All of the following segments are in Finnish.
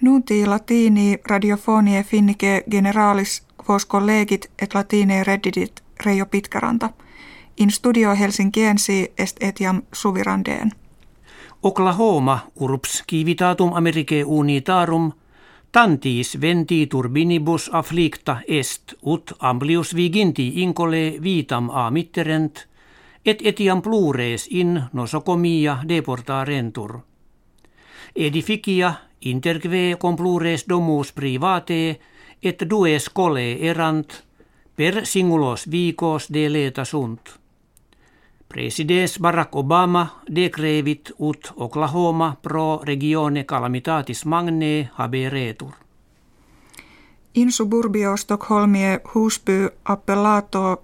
Nunti latini radiofonie finnike generalis quos collegit et latine reddidit Reijo Pitkäranta. In studio Helsinkiensi est etiam suvirandeen. Oklahoma urps civitatum Americae unitarum tantis venti turbinibus afflicta est ut amplius viginti incole vitam a mitterent et etiam plures in nosocomia deportarentur. Edificia interque complures domus private et dues cole erant per singulos vicos deleta sunt. Presides Barack Obama decrevit ut Oklahoma pro regione calamitatis magne haberetur. In suburbio Stockholmie husby appellato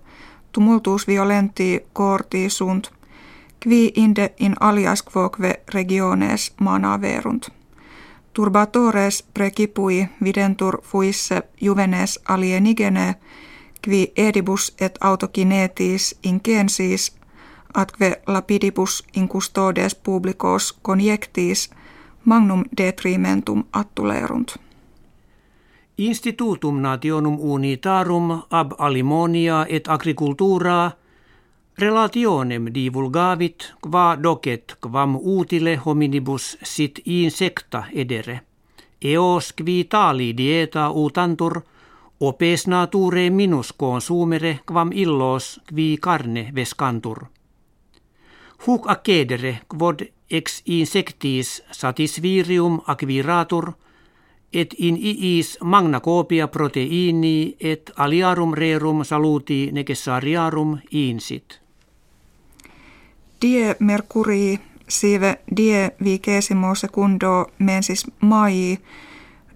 tumultus violenti corti sunt, qui inde in alias quoque regiones manaverunt. Turbatores precipui videntur fuisse juvenes alienigene, qui edibus et autokinetis incensis atque lapidibus in custodes publicos conjectis magnum detrimentum attulerunt. Institutum nationum unitarum ab alimonia et agricultura relationem divulgavit qua docet quam utile hominibus sit insecta edere. Eos qui tali dieta utantur opes nature minus consumere quam illos qui carne vescantur. Huc accedere quod ex insectis satisvirium acquiratur et in iis magna copia proteini et aliarum rerum saluti necessariarum insit. Die mercurii sive die vigesimo secundo mensis mai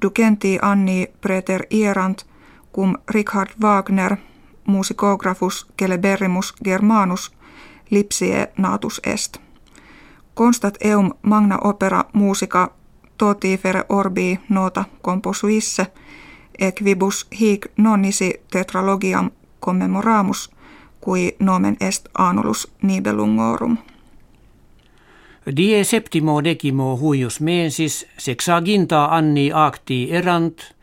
ducenti anni preter ierant cum Richard Wagner musicografus celeberrimus germanus lipsie natus est. Constat eum magna opera musica totifere orbi nota composuisse equibus hic nonnisi tetralogiam commemoramus qui nomen est anulus nibelungorum. Die septimo decimo huius mensis sexaginta anni acti erant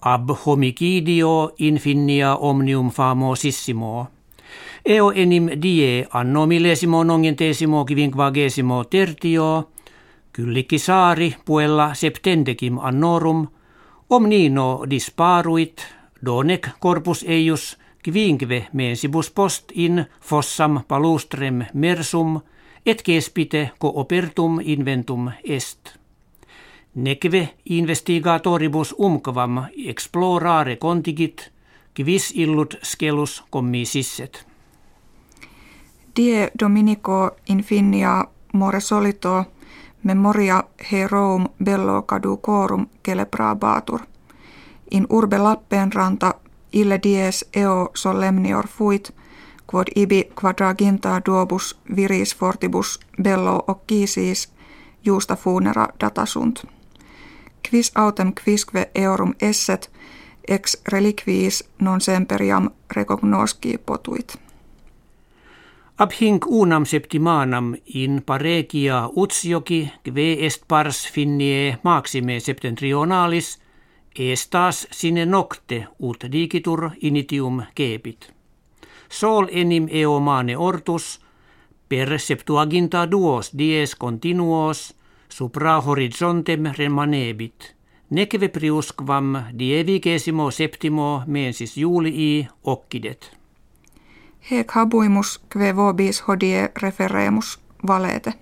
ab homicidio infinia omnium famosissimo. Eo enim die anno millesimo nongentesimo kivinquagesimo tertio, kyllikki saari puella septendecim annorum, omnino disparuit, donec corpus eius kvinque mensibus post in fossam palustrem mersum, et kespite coopertum inventum est. Nekve investigatoribus umkvam explorare contigit, quis illut scelus commisisset. Die Dominico infinia more solito memoria heroum bello caducorum celebrabatur. In urbe Lappeenranta ille dies eo solemnior fuit, quod ibi quadraginta duobus viris fortibus bello occisis justa funera datasunt. Quis autem quisque eorum esset, ex reliquiis non semperiam recognosci potuit. Ab hinc unam septimanam in paregia utsioki kve est pars finnie maxime septentrionalis estas sine nocte ut digitur initium kepit. Sol enim eo mane ortus per septuaginta duos dies continuos supra horizontem remanebit. Nekve priusquam dievicesimo septimo mensis julii occidet hec habuimus kve vobis hodie referemus valete.